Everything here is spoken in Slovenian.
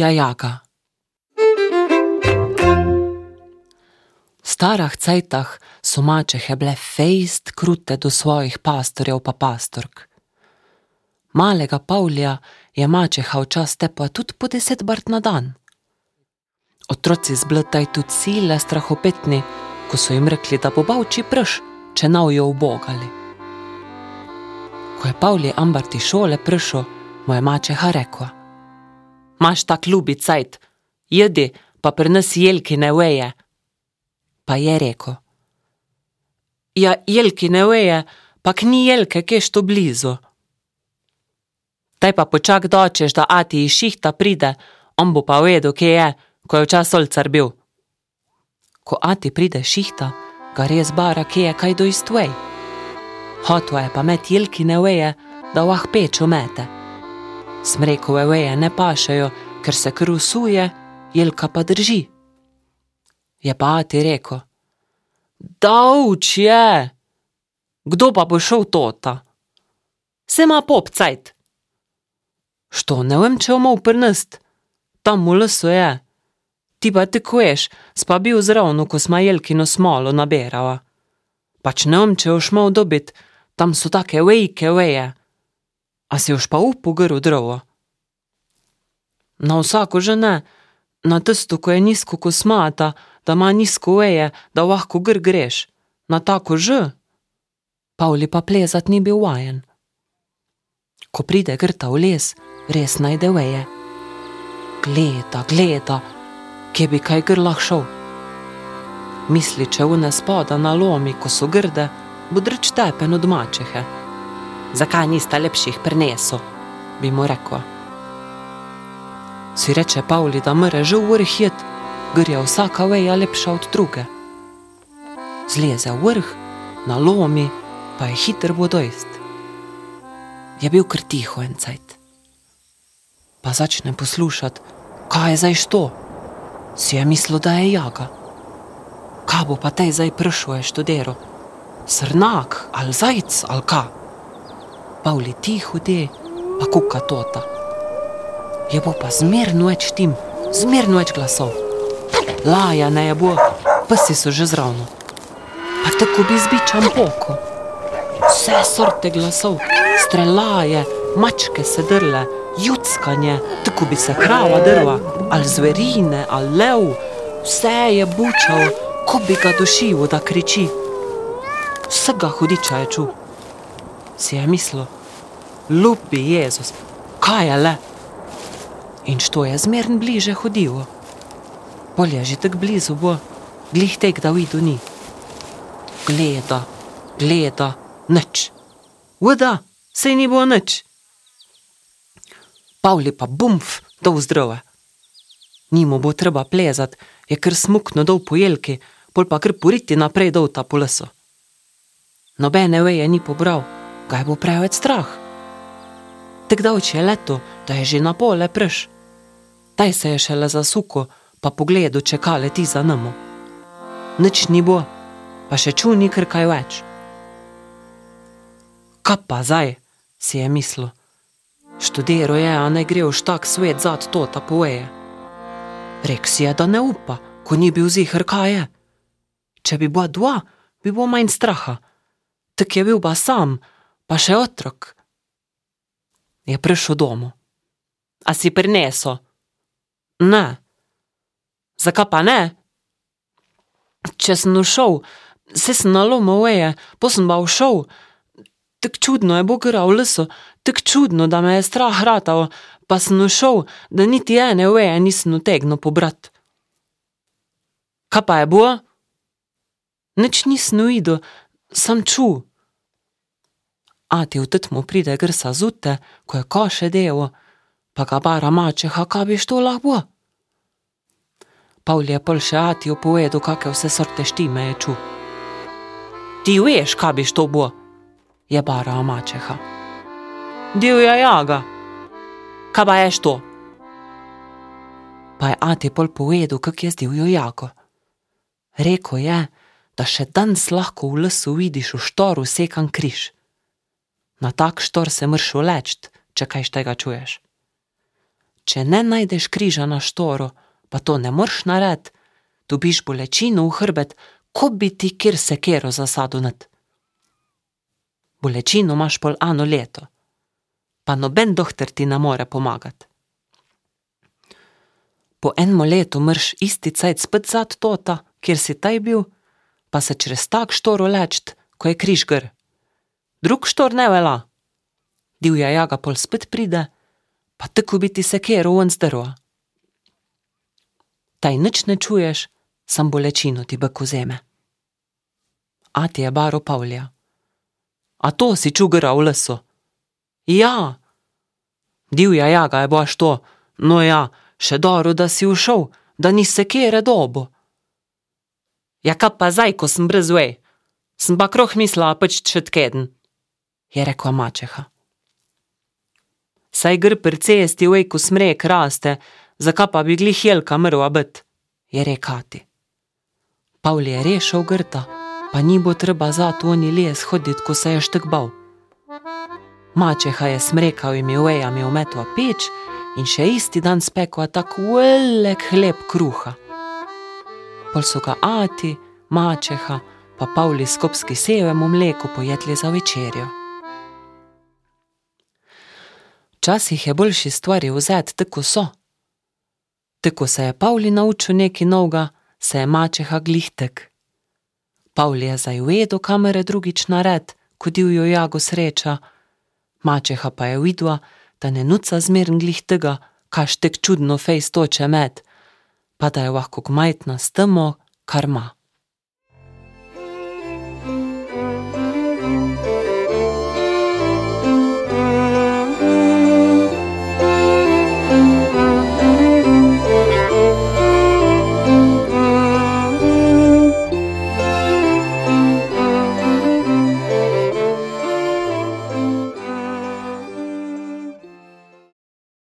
Divja jaga. V starih cajtah so mačehe bile fejst krute do svojih pastorjev pa pastork. Malega Pavlja je mačeha včasih tepa tudi po deset bart na dan. Otroci zbletaj tudi sile strahopetni, ko so jim rekli, da bo bavči prš, če navjo ubogali. Ko je Pavli Ambarti šole prišel, mu je mačeha rekla: Maš tak ljubi cajt, jedi pa prines jelki ne veje. Pa je rekel: Ja, jelki ne veje, pa ni jelke, kje što blizu. Daj pa počak dočeš, da ati iz šihta pride, on bo pa vedel, kje je, ko je včasih solcar bil. Ko ati pride šihta, ga res bara, kje je kaj do istvej. Hoto je pa met jelki ne veje, da vah pečo mete. Smrekove veje ne pašajo, ker se kar usuje, jelka pa drži. Je pa ati rekel: Davč je, kdo pa bo šel tota? Se ima pop cajt. Što ne vem, če omov prnest, tam v lesu je. Ti pa tekuješ, spa bil zravno, ko smo jelkino smolo naberava. Pač ne vem, če už mal dobit, tam so take vejke veje. A si už pa upo grl drovo? Na vsako že ne, na testu, ko je nizko kosmata, da ima nizko veje, da lahko gr greš, na tako že. Pavli pa plezat ni bil vajen. Ko pride grta v les, res najde veje. Gleda, gleda, kje bi kaj grlah šel. Misli, če une spada na lomi, ko so grde, bo drč tepen od mačehe. Zakaj nista lepših preneso, bi mu rekla. Si reče Pavli, da mre že v vrh jet, gre vsaka veja lepša od druge. Zleze v vrh, na lomi, pa je hiter vodojst. Je bil kar tiho en cajt. Pa začne poslušati, kaj je zdaj što. Si je mislil, da je jaga. Kaj bo pa tej zdaj prišel, je študero? Srnak ali zajc ali ka? Pavli tiho de, pa kuka tota. Je bo pa zmerno več tim, zmerno več glasov. Laja ne je bo, psi so že zravno. Pa tako bi zbičan poko. Vse sorte glasov, strelaje, mačke se drle, jutskanje, tako bi se krava drva, ali zverine, ali lev, vse je bučal, ko bi ga dušil, da kriči. Vsega hudiča je čutil. Si je mislil, ljubi Jezus, kaj je le? In što je zmern bliže hodilo. Bolje že tako blizu bo, glih tek, da vidu ni. Gleda, gleda, nič. Voda, sej ni bo nič. Pavli pa bumf, da vzdrave. Nimo bo treba plezati, je kar smukno dol po jelki, pol pa kar poriti naprej dol ta po lesu. Nobene veje ni pobral, ga je bo preveč strah. Tek davč je leto, da je že na pole prš. Taj se je šele zasuko, pa pogledu čekale ti za namo. Nič ni bo, pa še čuni kar kaj več. Kaj pa zdaj, si je mislil. Študiro je, a ne gre v štak svet zad to ta poje. Rek si je, da ne upa, ko ni bil zihar kaj je. Če bi bila dva, bi bilo manj straha. Tak je bil pa sam, pa še otrok. Je prišel domov. A si prineso? Ne. Zakaj pa ne? Če sem ušel, se sem nalomil veje, pa sem pa ušel. Tako čudno je bogara v lesu, tako čudno, da me je strah ratal, pa sem ušel, da niti ene veje nisem utegnil pobrat. Kaj pa je bo? Nič nisem videl, sem čutil. Ati v tetmu pride grsa zute, ko je koše devo, pa ga bara mačeha, kaj bi što lahko. Pavli je pol še Ati opovedal, kakšne vse sorte štime je čutil. Ti veš, kaj bi što bo, je bara mačeha. Divja jaga, kaj pa je što? Pa je Ati pol povedal, kak je z divjo jago. Rekl je, da še danes lahko v lesu vidiš v štoru sekan križ. Na tak štor se mrš uleč, če kaj tega čuješ. če ne najdeš križa na štoru, pa to ne moreš narediti, dobiš bolečino v hrbet, ko bi ti kjer sekero zasadil nad. Bolečino imaš pol eno leto, pa noben doktor ti ne more pomagati. Po enem letu mrš isti cajt spet zad tota, kjer si taj bil, pa se čez tak štor ulečt, ko je križ gr. Drug štor ne vela. Divja jaga pol spet pride, pa tako bi ti sekero ven zdrla. Taj nič ne čuješ, sam bolečino ti bek vzeme. Ati je baro Pavlja. A to si čugara v lesu? Ja. Divja jaga je baš to, no ja, še dobro, da si ušel, da ni sekere dobo. Ja, kaj pa zdaj, ko sem brez vej? Sem pa kroh mislila, pač še teden, je rekla mačeha. Saj gr pri cesti, vej, ko smrek raste, zakaj pa bi glih jelka mrva bit, je rekati. Pavli je rešil grta, pa ni bo treba za to ni les hoditi, ko se je štek bal. Mačeha je smrekal in mi vejami umetla peč in še isti dan spekla tako velik hleb kruha pol so ga ati, mačeha, pa Pavli skopski sevemu mleku pojedli za večerjo. Včasih je boljši stvari vzeti tako so. Tako se je Pavli naučil neki novega, se je mačeha glihtek. Pavli je zdaj vedel, kamere drugič nared, ko divjo jago sreča, mačeha pa je videla, da ne nuca zmern glihtega, kaš tek čudno fejs toče med pa da je lahko kmajtna s temo, kar ima.